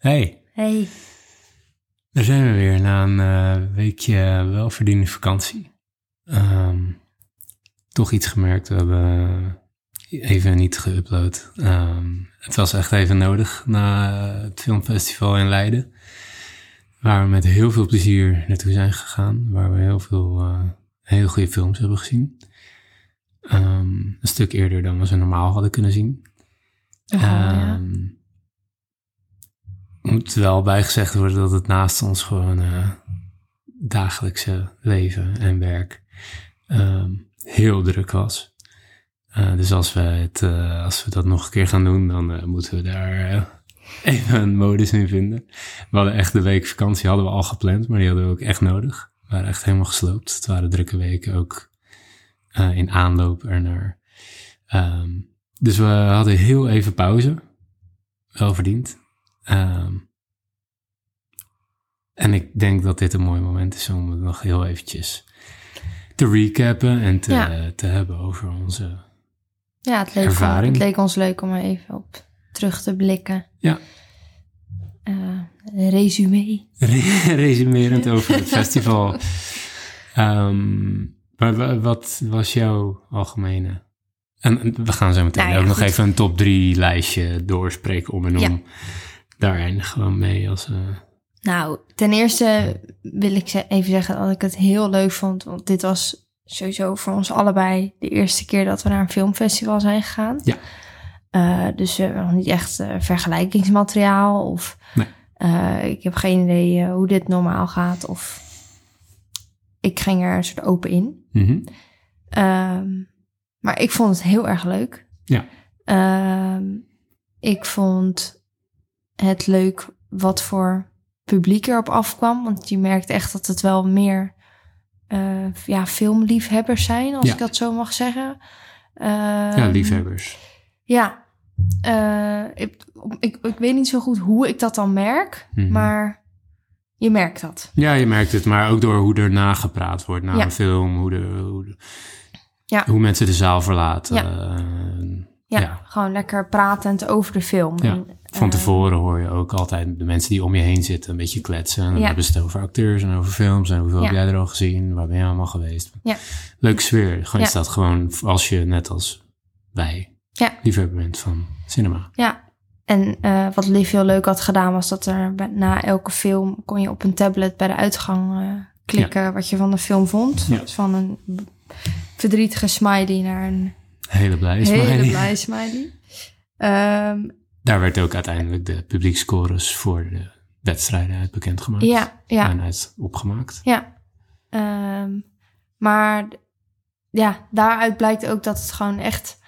Hey, Hey. daar zijn we weer na een eh, weekje welverdiende vakantie. Ehm, toch iets gemerkt, we hebben even niet geüpload. Ehm, het was echt even nodig na het filmfestival in Leiden. Waar we met heel veel plezier naartoe zijn gegaan. Waar we heel veel eh, hele goede films hebben gezien. Ehm, een stuk eerder dan we ze normaal hadden kunnen zien. Oh, ja. Moet wel bijgezegd worden dat het naast ons gewoon eh, dagelijkse leven en werk ehm, heel druk was. Eh, dus als we, het, eh, als we dat nog een keer gaan doen, dan moeten we daar even een modus in vinden. We hadden echt de week vakantie hadden we al gepland, maar die hadden we ook echt nodig. We waren echt helemaal gesloopt. Het waren drukke weken ook in aanloop ernaar. Ehm, dus we hadden heel even pauze. Wel verdiend. Ehm, en ik denk dat dit een mooi moment is om het nog heel eventjes te recappen en te, Ja. te hebben over onze... Ja, het leek, Ervaring. het leek ons leuk om er even op terug te blikken. Ja. Eh, resume. Re- resumerend over het festival. Ehm, maar wa- wat was jouw algemene... En we gaan zo meteen Nou ja, ook nog even een top drie lijstje doorspreken om en om. Ja. Daar eindigen we mee als... eh, Nou, ten eerste wil ik ze- even zeggen dat ik het heel leuk vond. Want dit was sowieso voor ons allebei de eerste keer dat we naar een filmfestival zijn gegaan. Ja. Eh, dus we hebben nog niet echt eh, vergelijkingsmateriaal. Of Nee. ik heb geen idee hoe dit normaal gaat. Of ik ging er een soort open in. mhm. Ehm, maar ik vond het heel erg leuk. Ja. Ehm, ik vond het leuk wat voor publiek erop afkwam. Want je merkt echt dat het wel meer eh, ja, filmliefhebbers zijn, als Ja. ik dat zo mag zeggen. Ja, Ehm, liefhebbers. Ja. Eh, ik, ik, ik weet niet zo goed hoe ik dat dan merk, Mhm. maar je merkt dat. Ja, je merkt het, maar ook door hoe er nagepraat wordt na Ja. een film, hoe, de, hoe, de- Ja. hoe mensen de zaal verlaten. Ja. Gewoon lekker pratend over de film. Ja, En, Van eh, tevoren hoor je ook altijd de mensen die om je heen zitten een beetje kletsen. En dan Ja. hebben ze het over acteurs en over films en hoeveel heb jij er al gezien, waar ben je allemaal geweest. Ja. Leuke sfeer. Gewoon is dat gewoon als je net als wij Ja. liefhebber bent van cinema. Ja, en eh, wat Liv heel leuk had gedaan was dat er na elke film kon je op een tablet bij de uitgang eh, klikken wat je van de film vond. Dus van een verdrietige smiley naar een Hele blij. hele smiley. blij smiley. Ehm, Daar werd ook uiteindelijk de publiekscores voor de wedstrijden uit bekendgemaakt. ja, ja, En uit opgemaakt. ja. Ehm, maar ja, daaruit blijkt ook dat het gewoon echt...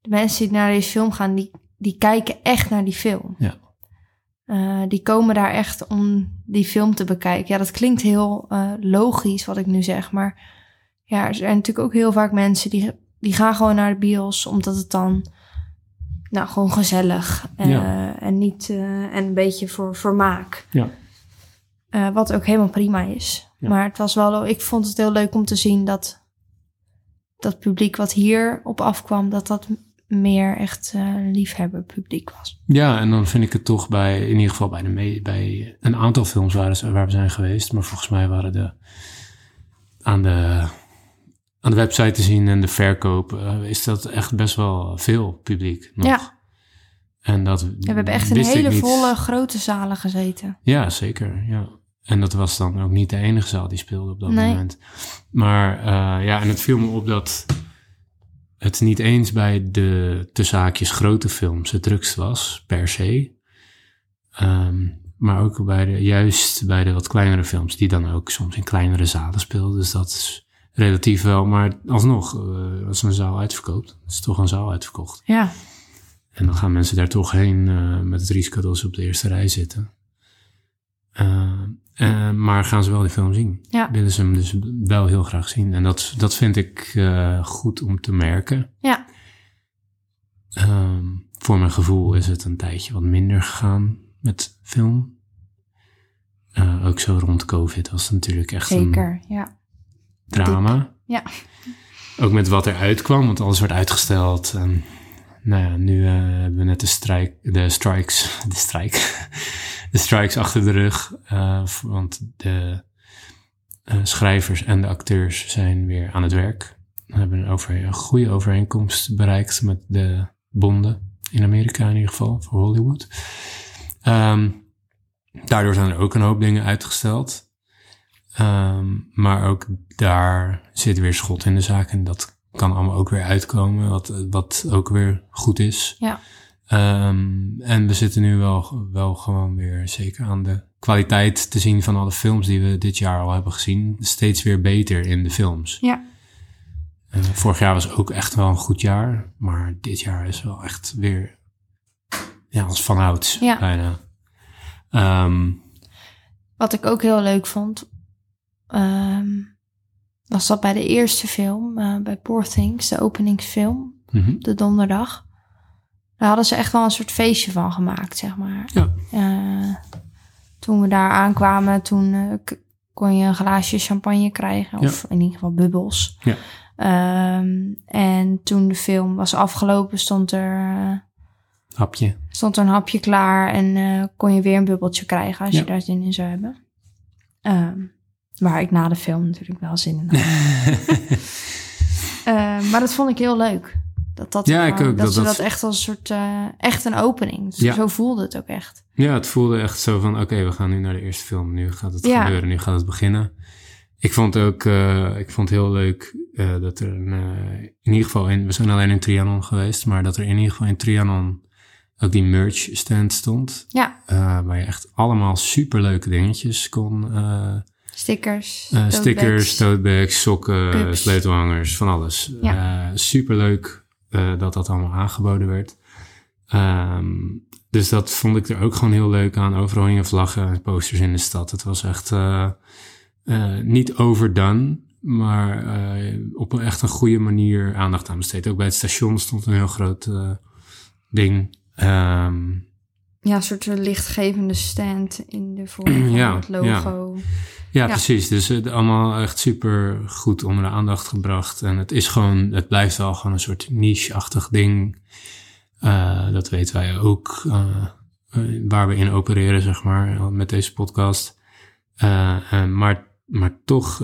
De mensen die naar deze film gaan, die, die kijken echt naar die film. Ja. Eh, die komen daar echt om die film te bekijken. Ja, dat klinkt heel eh, logisch wat ik nu zeg, maar ja, er zijn natuurlijk ook heel vaak mensen die, die gaan gewoon naar de bios omdat het dan nou gewoon gezellig eh, Ja. en niet eh, en een beetje voor vermaak. Ja. Eh, wat ook helemaal prima is. Ja. Maar het was wel, ik vond het heel leuk om te zien dat dat publiek wat hier op afkwam, dat dat meer echt liefhebber publiek was. Ja, en dan vind ik het toch bij, in ieder geval bij, de bij een aantal films waar we zijn geweest, maar volgens mij waren de aan de, aan de website te zien en de verkoop, eh, is dat echt best wel veel publiek nog. Ja. En dat Ja, we hebben echt ik hele volle grote zalen gezeten. Ja, zeker. Ja. En dat was dan ook niet de enige zaal die speelde op dat Nee. moment. Maar eh, ja, en het viel me op dat het niet eens bij de tussen haakjes grote films het drukst was, per se. Ehm, maar ook bij de, juist bij de wat kleinere films, die dan ook soms in kleinere zalen speelden. Dus dat is relatief wel, maar alsnog, eh, als een zaal uitverkoopt, is toch een zaal uitverkocht. Ja, En dan gaan mensen daar toch heen eh, met het risico dat ze op de eerste rij zitten. Eh, maar gaan ze wel die film zien? Ja. Willen ze hem dus wel heel graag zien? En dat, dat vind ik goed om te merken. ja, Ehm, voor mijn gevoel is het een tijdje wat minder gegaan met film. Ook zo rond COVID was het natuurlijk echt een zeker. Ja. Drama. Ja. Ook met wat er uitkwam, want alles werd uitgesteld. En nou ja, nu eh, hebben we net de, strijk, de strikes, de strijk, de strikes achter de rug. Uh, want de uh, schrijvers en de acteurs zijn weer aan het werk. We hebben een, over, een goede overeenkomst bereikt met de bonden. In Amerika in ieder geval, voor Hollywood. Um, daardoor zijn er ook een hoop dingen uitgesteld. Um, maar ook daar zit weer schot in de zaak. En dat kan allemaal ook weer uitkomen. Wat, wat ook weer goed is. Ja. Um, en we zitten nu wel, wel gewoon weer zeker aan de kwaliteit te zien van alle films die we dit jaar al hebben gezien. Steeds weer beter in de films. Ja. Uh, vorig jaar was ook echt wel een goed jaar. Maar dit jaar is wel echt weer ja, als vanouds Ja. bijna. Um, Wat ik ook heel leuk vond, um, was dat bij de eerste film, uh, bij Poor Things, de openingsfilm, mhm. de donderdag. Daar hadden ze echt wel een soort feestje van gemaakt, zeg maar. Ja. Uh, toen we daar aankwamen, toen uh, kon je een glaasje champagne krijgen. Of in ieder geval bubbels. Ja. Um, en toen de film was afgelopen, stond er... Uh, hapje. Stond er een hapje klaar en kon je weer een bubbeltje krijgen als Ja. je daar zin in zou hebben. Um, waar ik na de film natuurlijk wel zin in had. uh, maar dat vond ik heel leuk. Dat, dat, Ja, ik ook, dat, dat ze dat- echt als een soort, uh, echt een opening. Dus Ja. Zo voelde het ook echt. Ja, het voelde echt zo van, oké, we gaan nu naar de eerste film. Nu gaat het Ja. gebeuren, nu gaat het beginnen. Ik vond ook, uh, ik vond heel leuk uh, dat er een, in ieder geval, in, we zijn alleen in Trianon geweest, maar dat er in ieder geval in Trianon ook die merch stand stond. Ja, waar je echt allemaal superleuke dingetjes kon, stickers, uh, tote stickers, bags. tote bags, sokken, Cups. sleutelhangers, van alles. Ja. Uh, superleuk uh, dat dat allemaal aangeboden werd. Um, dus dat vond ik er ook gewoon heel leuk aan. Overal hingen vlaggen en posters in de stad. Het was echt niet overdone, maar op een echt een goede manier aandacht aan besteed. Ook bij het station stond een heel groot ding. Um, Ja, een soort lichtgevende stand in de vorm van Ja, het logo. ja, Ja. precies. Dus het allemaal echt super goed onder de aandacht gebracht. En het is gewoon, het blijft wel gewoon een soort niche-achtig ding. Uh, dat weten wij ook, uh, waar we in opereren, zeg maar, met deze podcast. Maar, maar toch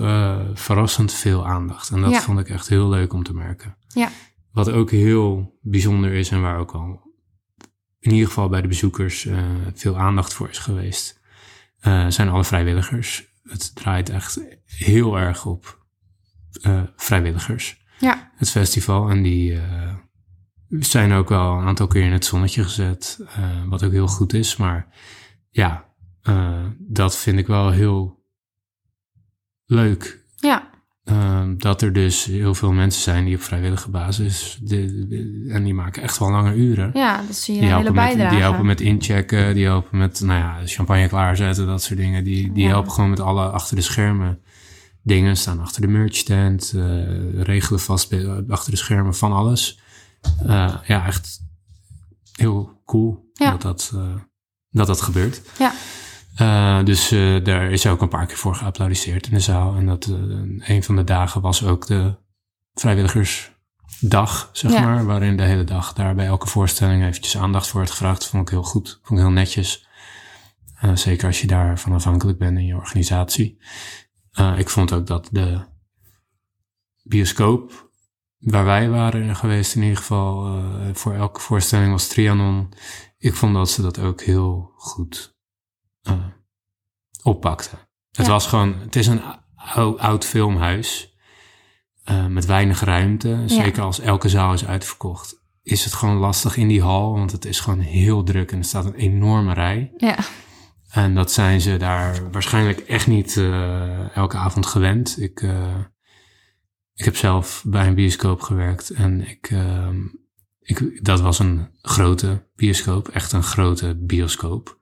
verrassend veel aandacht. En dat vond ik echt heel leuk om te merken. Ja. Wat ook heel bijzonder is en waar ook al in ieder geval bij de bezoekers veel aandacht voor is geweest, zijn alle vrijwilligers het draait echt heel erg op uh, vrijwilligers. Ja. Het festival. En die uh, zijn ook wel een aantal keer in het zonnetje gezet. Uh, wat ook heel goed is. Maar ja, dat vind ik wel heel leuk. Dat er dus heel veel mensen zijn die op vrijwillige basis. De, de, en die maken echt wel lange uren. Ja, dat zie je Die helpen, met, die helpen met inchecken, die helpen met nou ja, champagne klaarzetten, dat soort dingen. Die, die Ja. helpen gewoon met alle achter de schermen dingen. Staan achter de merchstand, uh, regelen vast achter de schermen van alles. Uh, ja, echt heel cool Ja. dat, dat, uh, dat dat gebeurt. Ja. Uh, dus uh, daar is ook een paar keer voor geapplaudisseerd in de zaal. En dat uh, een van de dagen was ook de vrijwilligersdag, zeg Ja. maar. Waarin de hele dag daar bij elke voorstelling eventjes aandacht voor werd gevraagd. Vond ik heel goed, vond ik heel netjes. Zeker als je daarvan afhankelijk bent in je organisatie. Ik vond ook dat de bioscoop waar wij waren geweest, in ieder geval voor elke voorstelling was Trianon. Ik vond dat ze dat ook heel goed uh, oppakten. Het Ja. was gewoon, het is een ou- oud filmhuis uh, met weinig ruimte. Zeker als elke zaal is uitverkocht, is het gewoon lastig in die hal, want het is gewoon heel druk en er staat een enorme rij. Ja. En dat zijn ze daar waarschijnlijk echt niet uh, elke avond gewend. Ik, uh, ik heb zelf bij een bioscoop gewerkt en ik, uh, ik, dat was een grote bioscoop, echt een grote bioscoop.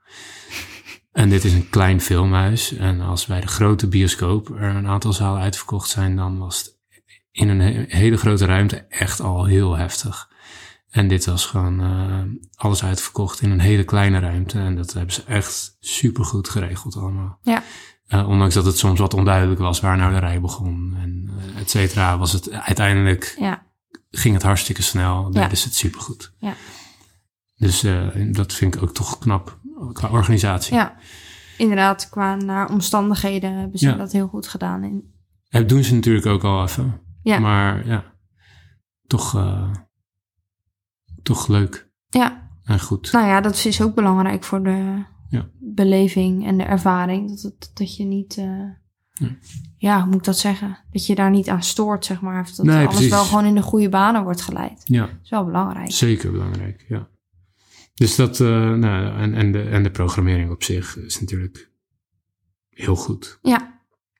En dit is een klein filmhuis. En als bij de grote bioscoop er een aantal zalen uitverkocht zijn, dan was het in een he- hele grote ruimte echt al heel heftig. En dit was gewoon uh, alles uitverkocht in een hele kleine ruimte. En dat hebben ze echt supergoed geregeld allemaal. Ja. Uh, ondanks dat het soms wat onduidelijk was waar nou de rij begon en uh, et cetera, was het uiteindelijk Ja. ging het hartstikke snel. Deden Ja. ze het supergoed. Ja. Dus eh, dat vind ik ook toch knap qua organisatie. Ja, inderdaad, qua naar omstandigheden hebben ze Ja. dat heel goed gedaan. En, Dat doen ze natuurlijk ook al even. Ja. Maar ja, toch, eh, toch leuk ja, en goed. nou ja, dat is ook belangrijk voor de Ja. beleving en de ervaring. Dat, het, dat je niet, eh, ja. hoe moet ik dat zeggen? Dat je daar niet aan stoort, zeg maar. Of dat Nee, alles precies. wel gewoon in de goede banen wordt geleid. Ja, Dat is wel belangrijk. zeker belangrijk, ja. Dus dat, eh, nou, en, en, de, en de programmering op zich is natuurlijk heel goed. Ja.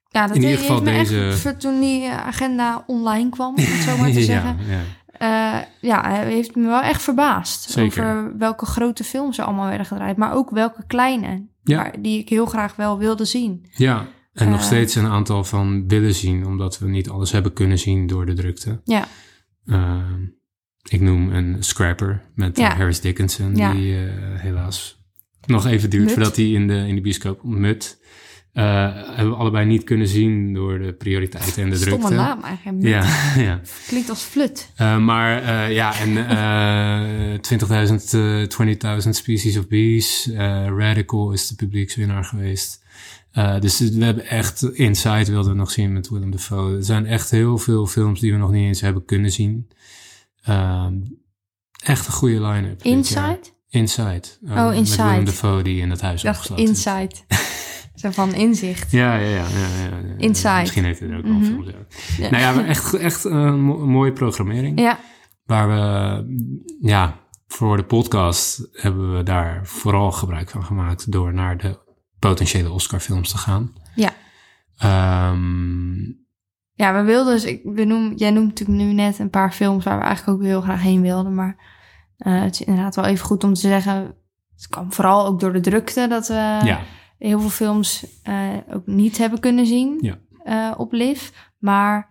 Ja, dat In ieder heeft geval me echt deze- ver- toen die agenda online kwam, om het zo maar te zeggen. ja, ja. Eh, ja, hij heeft me wel echt verbaasd. Zeker. Over welke grote films er allemaal werden gedraaid. Maar ook welke kleine. Ja. die ik heel graag wel wilde zien. Ja, en nog Eh. steeds een aantal van willen zien, omdat we niet alles hebben kunnen zien door de drukte. Ja, Uh, ik noem een Scrapper met eh, Ja. Harris Dickinson, Ja. die eh, helaas nog even duurt Mut. voordat hij in de, in de bioscoop Mut. eh, hebben we allebei niet kunnen zien door de prioriteiten en de stomme drukte. naam eigenlijk. Ja, ja. Klinkt als flut. Maar ja, en eh 20.000, eh 20.000 Species of Bees. Radical is de publiekswinnaar geweest. Dus we hebben echt... Inside wilden we nog zien met Willem Dafoe. Er zijn echt heel veel films die we nog niet eens hebben kunnen zien. Ehm, echt een goede line-up. Inside? Inside. Oh, Met Inside. Willem Dafoe die in het huis dacht opgesloten. Inside. Zo van inzicht. Ja, ja, ja. ja, ja. Inside. Misschien heeft hij er ook wel Mhm. films. Ja. Nou ja, echt, echt een mo- mooie programmering. Ja, Waar we, ja, voor de podcast hebben we daar vooral gebruik van gemaakt door naar de potentiële Oscar-films te gaan. ja. Ehm, Ja, we wilden dus... Ik, we noem, jij noemt natuurlijk nu net een paar films waar we eigenlijk ook heel graag heen wilden. Maar eh, het is inderdaad wel even goed om te zeggen... Het kwam vooral ook door de drukte dat we ja, heel veel films eh, ook niet hebben kunnen zien Ja. eh, op LIV. Maar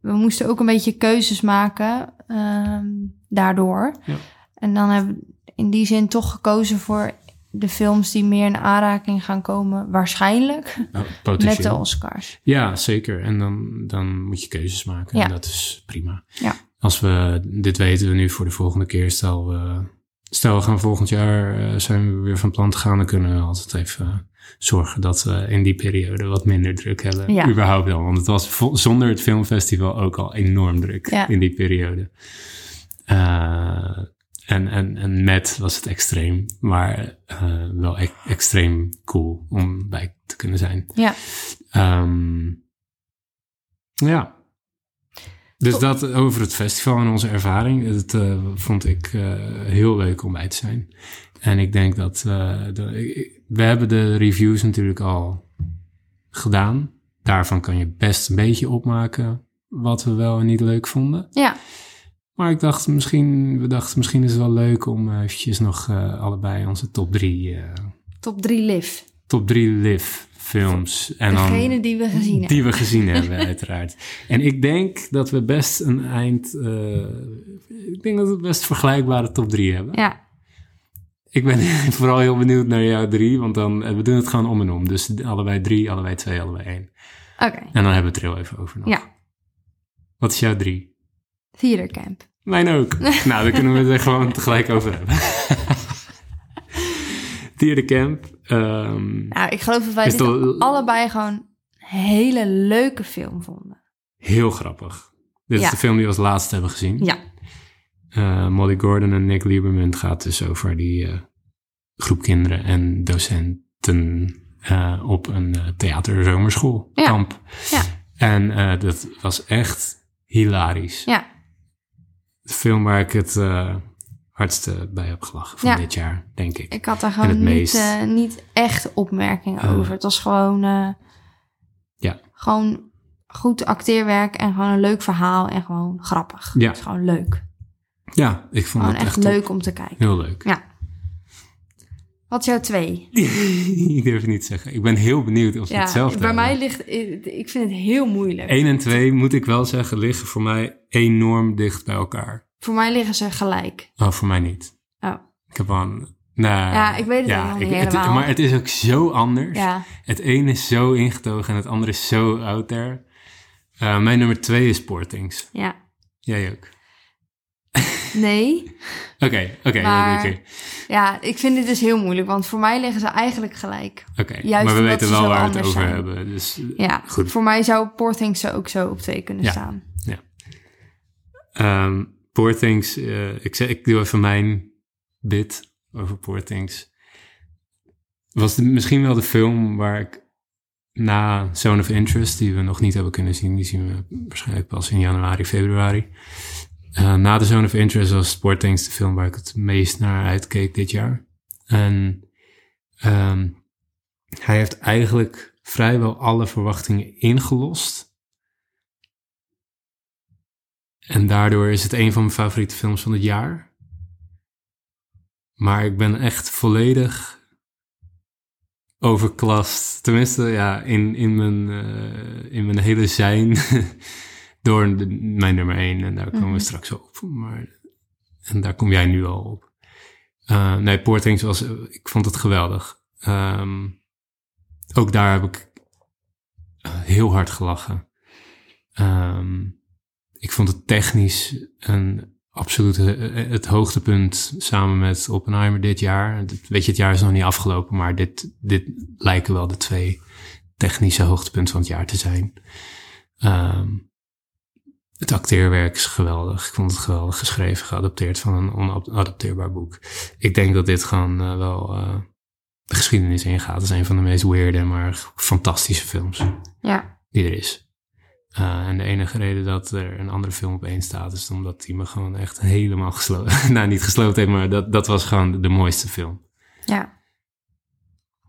we moesten ook een beetje keuzes maken ehm, daardoor. Ja. En dan hebben we in die zin toch gekozen voor de films die meer in aanraking gaan komen, waarschijnlijk, oh, met de. Oscars. Ja, zeker. En dan, dan moet je keuzes maken. Ja. En dat is prima. Ja. Als we, dit weten we nu voor de volgende keer, stel we, stel we gaan volgend jaar, eh, zijn we weer van plan te gaan, dan kunnen we altijd even zorgen dat we in die periode wat minder druk hebben. Ja. Überhaupt al. Want het was zonder het filmfestival ook al enorm druk Ja. in die periode. Eh, en, en, en met was het extreem, maar eh, wel e- extreem cool om bij te kunnen zijn. Ja, Ehm, ja. Dus dat over het festival en onze ervaring. Dat eh, vond ik eh, heel leuk om bij te zijn. En ik denk dat... de, we hebben de reviews natuurlijk al gedaan. Daarvan kan je best een beetje opmaken wat we wel en niet leuk vonden. ja, Maar ik dacht misschien, we dachten misschien is het wel leuk om eh, eventjes nog eh, allebei onze top drie, eh, top drie LIV. top drie live films. En dan, Degene die we gezien hebben. die we gezien hebben, uiteraard. En ik denk dat we best een eind. ik denk dat we best vergelijkbare top drie hebben. Ja, Ik ben vooral heel benieuwd naar jouw drie, want dan we doen het gewoon om en om. Dus allebei drie, allebei twee, allebei één. oké. En dan hebben we het er heel even over nog. Ja, Wat is jouw drie? Theater Camp. Mijn ook. nou, dan kunnen we het er gewoon tegelijk over hebben. Theater Camp. ehm, Nou, ik geloof dat wij dit allebei gewoon een hele leuke film vonden. heel grappig. Dit Ja. is de film die we als laatste hebben gezien. Ja, Eh, Molly Gordon en Nick Lieberman gaat dus over die eh, groep kinderen en docenten eh, op een uh, theaterzomerschool Ja. ja, En dat was echt hilarisch. ja. De film waar ik het eh, hardste bij heb gelachen van Ja. dit jaar, denk ik. Ik had daar gewoon niet, meest- eh, niet echt opmerkingen Eh. over. Het was gewoon, eh, Ja. gewoon goed acteerwerk en gewoon een leuk verhaal en gewoon grappig. Ja. Het is gewoon leuk. Ja, ik vond Gewoon het echt echt leuk om te kijken. Heel leuk. Ja. Wat is jouw twee? ik durf het niet te zeggen. Ik ben heel benieuwd of we Ja, hetzelfde bij hebben. mij ligt, ik vind het heel moeilijk. 1 en 2, moet ik wel zeggen, liggen voor mij enorm dicht bij elkaar. Voor mij liggen ze gelijk. Oh, voor mij niet. Oh, Ik heb wel een... Nou, Ja, ik weet het ook nog niet het- helemaal. maar het is ook zo anders. ja. Het ene is zo ingetogen en het andere is zo out there. Eh, mijn nummer twee is Sportings. Ja. Jij ook. Nee. Oké, oké, oké. Ja, ik vind dit dus heel moeilijk, want voor mij liggen ze eigenlijk gelijk. Oké, Juist maar we weten wel waar we het over zijn. hebben. Dus, Ja, Goed. voor mij zou Poor Things ook zo op twee kunnen Ja. staan. Ehm Poor Things, eh, ik, zeg, ik doe even mijn bit over Poor Things. Was de- misschien wel de film waar ik na Zone of Interest, die we nog niet hebben kunnen zien, die zien we waarschijnlijk pas in januari, februari. Eh, na de Zone of Interest was Poor Things de film waar ik het meest naar uitkeek dit jaar. En ehm, hij heeft eigenlijk vrijwel alle verwachtingen ingelost. En daardoor is het een van mijn favoriete films van het jaar. Maar ik ben echt volledig overklast. Tenminste, ja, in, in, mijn, eh, in mijn hele zijn door de- mijn nummer 1. En daar komen we Mhm. straks op. Maar, en daar kom jij nu al op. Eh, nee, Poor Things was, ik vond het geweldig. Ehm, ook daar heb ik eh, heel hard gelachen. Ehm, ik vond het technisch een absoluut eh, het hoogtepunt samen met Oppenheimer dit jaar. Weet je, het jaar is nog niet afgelopen, maar dit, dit lijken wel de twee technische hoogtepunten van het jaar te zijn. Ehm, het acteerwerk is geweldig. Ik vond het geweldig geschreven, geadapteerd van een onadapteerbaar boek. Ik denk dat dit gewoon eh, wel eh, de geschiedenis ingaat. Het is een van de meest weirde, maar fantastische films Ja, die er is. Uh, en de enige reden dat er een andere film op één staat, is omdat die me gewoon echt helemaal gesloten. nou, niet gesloten heeft, maar dat, dat was gewoon de mooiste film. ja.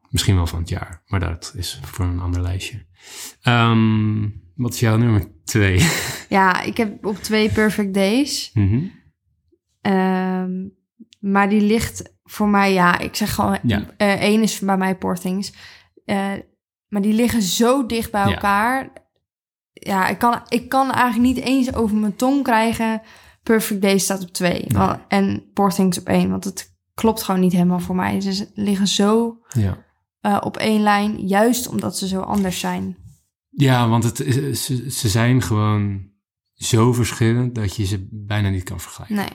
Misschien wel van het jaar, maar dat is voor een ander lijstje. Ehm, wat is jouw nummer twee? Ja, ik heb op twee Perfect Days. Mhm. Ehm, maar die ligt voor mij, ja, ik zeg gewoon, Ja. eh, één is bij mij Poor Things. Eh, maar die liggen zo dicht bij elkaar. Ja, ik kan, ik kan eigenlijk niet eens over mijn tong krijgen. Perfect Days staat op twee. Nee. En Poor Things op één, want het klopt gewoon niet helemaal voor mij. Ze liggen zo Ja. Eh, op één lijn, juist omdat ze zo anders zijn. ja, want het, is- ze, ze zijn gewoon zo verschillend dat je ze bijna niet kan vergelijken. Nee,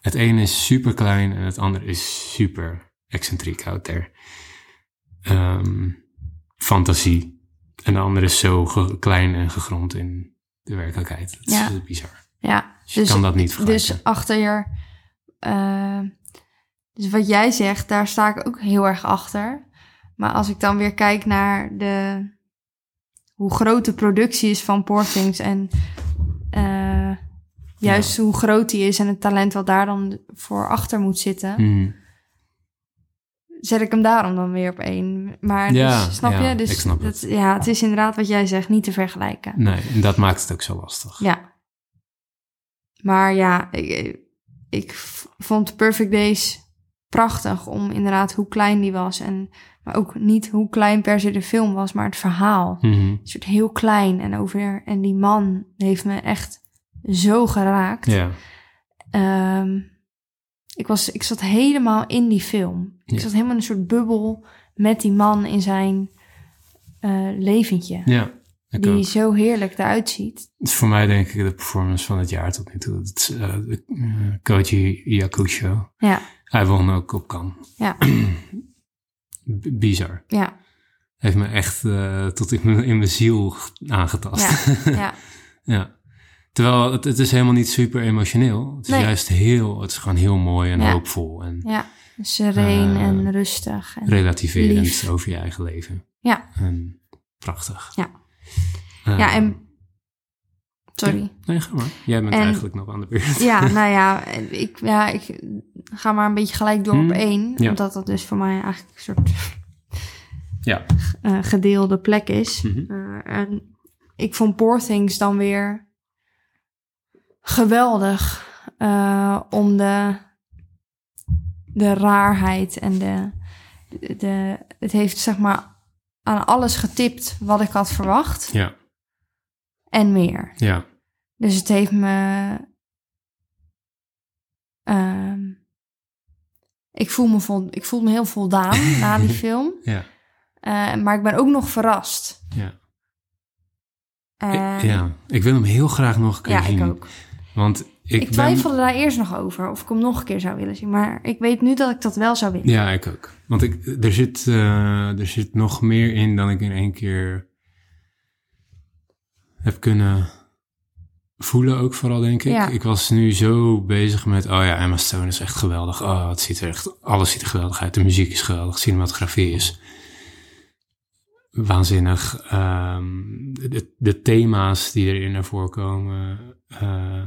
Het ene is super klein en het andere is super excentriek out there. Ehm, fantasie. En de andere is zo klein en gegrond in de werkelijkheid. Dat is Ja. eh, bizar. ja. Dus je Dus- kan dat niet vergelijken. Dus achter je. eh, dus wat jij zegt, daar sta ik ook heel erg achter. Maar als ik dan weer kijk naar de, hoe groot de productie is van Poor Things en eh, juist hoe groot die is en het talent wat daar dan voor achter moet zitten, Mhm. zet ik hem daarom dan weer op één. Maar Ja, dus, snap ja, je? Dus ik snap dat, ja, het is inderdaad wat jij zegt, niet te vergelijken. Nee, en dat maakt het ook zo lastig. Ja. Maar ja, ik, ik vond Perfect Days prachtig om inderdaad hoe klein die was. En, maar ook niet hoe klein per se de film was, maar het verhaal. Mhm. Het soort heel klein en over. En die man heeft me echt zo geraakt. Ja. Ehm, ik, was, ik zat helemaal in die film. Ja. Ik zat helemaal in een soort bubbel met die man in zijn eh, leventje. ja, die ook. zo heerlijk eruit ziet. Voor mij denk ik de performance van het jaar tot nu toe. Het is, eh, eh, Koji Yakusho. Ja, Hij won ook op Cannes. ja, Bizar. ja. Heeft me echt eh, tot in mijn, in mijn ziel aangetast. Ja, ja, Ja. Terwijl het, het is helemaal niet super emotioneel. Het is Nee. juist heel, het is gewoon heel mooi en Ja. hoopvol en ja. Sereen Eh, en rustig. En, relativerend lief. over je eigen leven. Ja. En prachtig. Ja. Eh, ja, en... Sorry. Nee, ga maar. Jij bent En- eigenlijk nog aan de beurt. Ja, nou ja ik, ja, ik ga maar een beetje gelijk door Hmm, op één. ja. Omdat dat dus voor mij eigenlijk een soort Ja. eh, gedeelde plek is. Mhm. Eh, en ik vond Poor Things dan weer geweldig eh, om de, de raarheid en de, de... Het heeft zeg maar aan alles getipt wat ik had verwacht Ja. En meer. Ja. Dus het heeft me... ehm, ik, voel me vol, ik voel me heel voldaan na die film. Ja. Eh, maar ik ben ook nog verrast. Ja. En- ja. Ik wil hem heel graag nog een keer ja, zien. ik ook. Want Ik, ben- twijfelde daar eerst nog over of ik hem nog een keer zou willen zien. Maar ik weet nu dat ik dat wel zou willen. Ja, ik ook. Want ik, er, zit, eh, er zit nog meer in dan ik in één keer heb kunnen voelen ook vooral, denk ik. Ja. Ik was nu zo bezig met, oh ja, Emma Stone is echt geweldig. Oh, het ziet er echt, alles ziet er geweldig uit. De muziek is geweldig, cinematografie is waanzinnig. Ehm, de, de thema's die erin naar voren komen eh,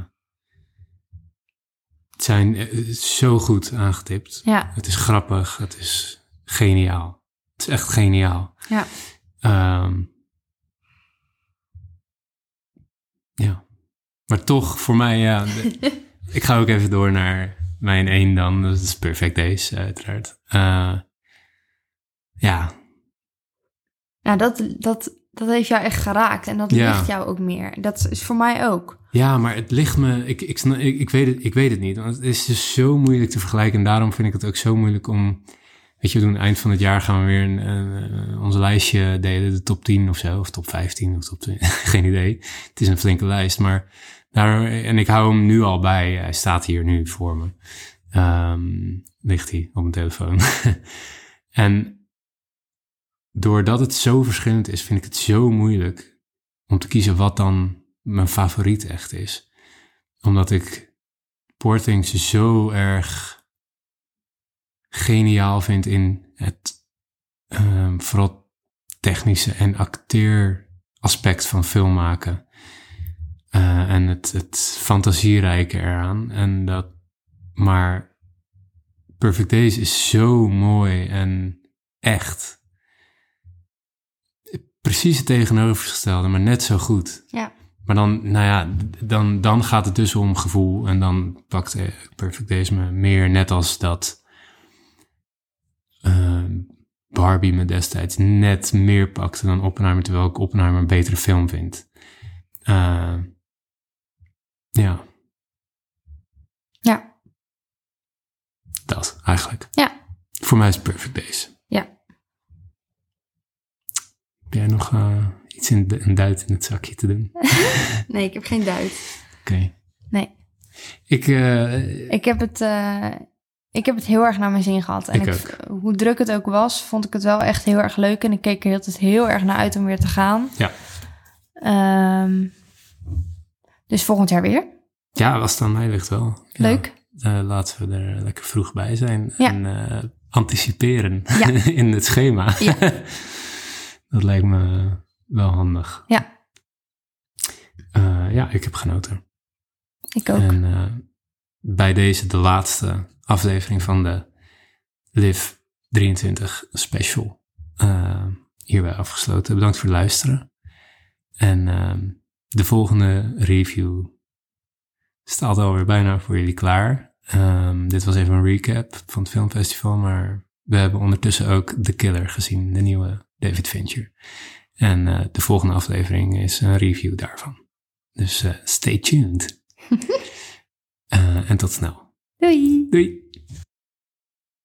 zijn eh, zo goed aangetipt. Ja, Het is grappig, het is geniaal. Het is echt geniaal. ja. Ehm, ja. Maar toch, voor mij, ja. de- ik ga ook even door naar mijn één dan. Dat is Perfect Days, uiteraard. Eh, ja, Nou, dat, dat, dat heeft jou echt geraakt. En dat Ja. ligt jou ook meer. Dat is voor mij ook. Ja, maar het ligt me. Ik, ik, ik, ik, weet het, ik weet het niet. Want het is dus zo moeilijk te vergelijken. En daarom vind ik het ook zo moeilijk om. Weet je, we doen eind van het jaar gaan we weer een, een- onze lijstje delen. De top 10 of zo. Of top 15 of top 20. Geen idee. Het is een flinke lijst. Maar en ik hou hem nu al bij. Hij staat hier nu voor me. Ehm, ligt hij op mijn telefoon. en doordat het zo verschillend is, vind ik het zo moeilijk om te kiezen wat dan mijn favoriet echt is. Omdat ik Poor zo erg geniaal vind in het ehm, vooral technische en acteeraspect van film maken. Eh, en het, het fantasierijke eraan. En dat, maar Perfect Days is zo mooi en echt. Precies het tegenovergestelde, maar net zo goed. Ja. Maar dan, nou ja, dan, dan gaat het dus om gevoel. En dan pakt eh, Perfect Days me meer net als dat ehm, Barbie me destijds net meer pakte dan Oppenheimer. Terwijl ik Oppenheimer een betere film vind. Eh, ja, Ja. dat eigenlijk. Ja. Voor mij is het Perfect Days. Ja. Heb jij nog eh, iets in de, een duit in het zakje te doen? Oké. Nee, ik heb geen duit. Nee. Ik, eh, Ik heb het, eh, ik heb het heel erg naar mijn zin gehad. En Ik ik hoe druk het ook was, vond ik het wel echt heel erg leuk. En ik keek er altijd heel erg naar uit om weer te gaan. Ja. Ehm, dus volgend jaar weer. ja, was het aan mij ligt wel. Ja. Leuk. Eh, laten we er lekker vroeg bij zijn. Ja. En eh, anticiperen Ja. in het schema. Ja. dat lijkt me wel handig. Ja. Eh, ja, ik heb genoten. Ik ook. En bij deze de laatste aflevering van de Live 23 special hierbij afgesloten. Bedankt voor het luisteren. En ehm, de volgende review staat alweer bijna voor jullie klaar. Ehm, dit was even een recap van het filmfestival, maar we hebben ondertussen ook The Killer gezien, de nieuwe David Fincher. En eh, de volgende aflevering is een review daarvan. Dus eh, stay tuned. Eh, en tot snel. Doei! Doei!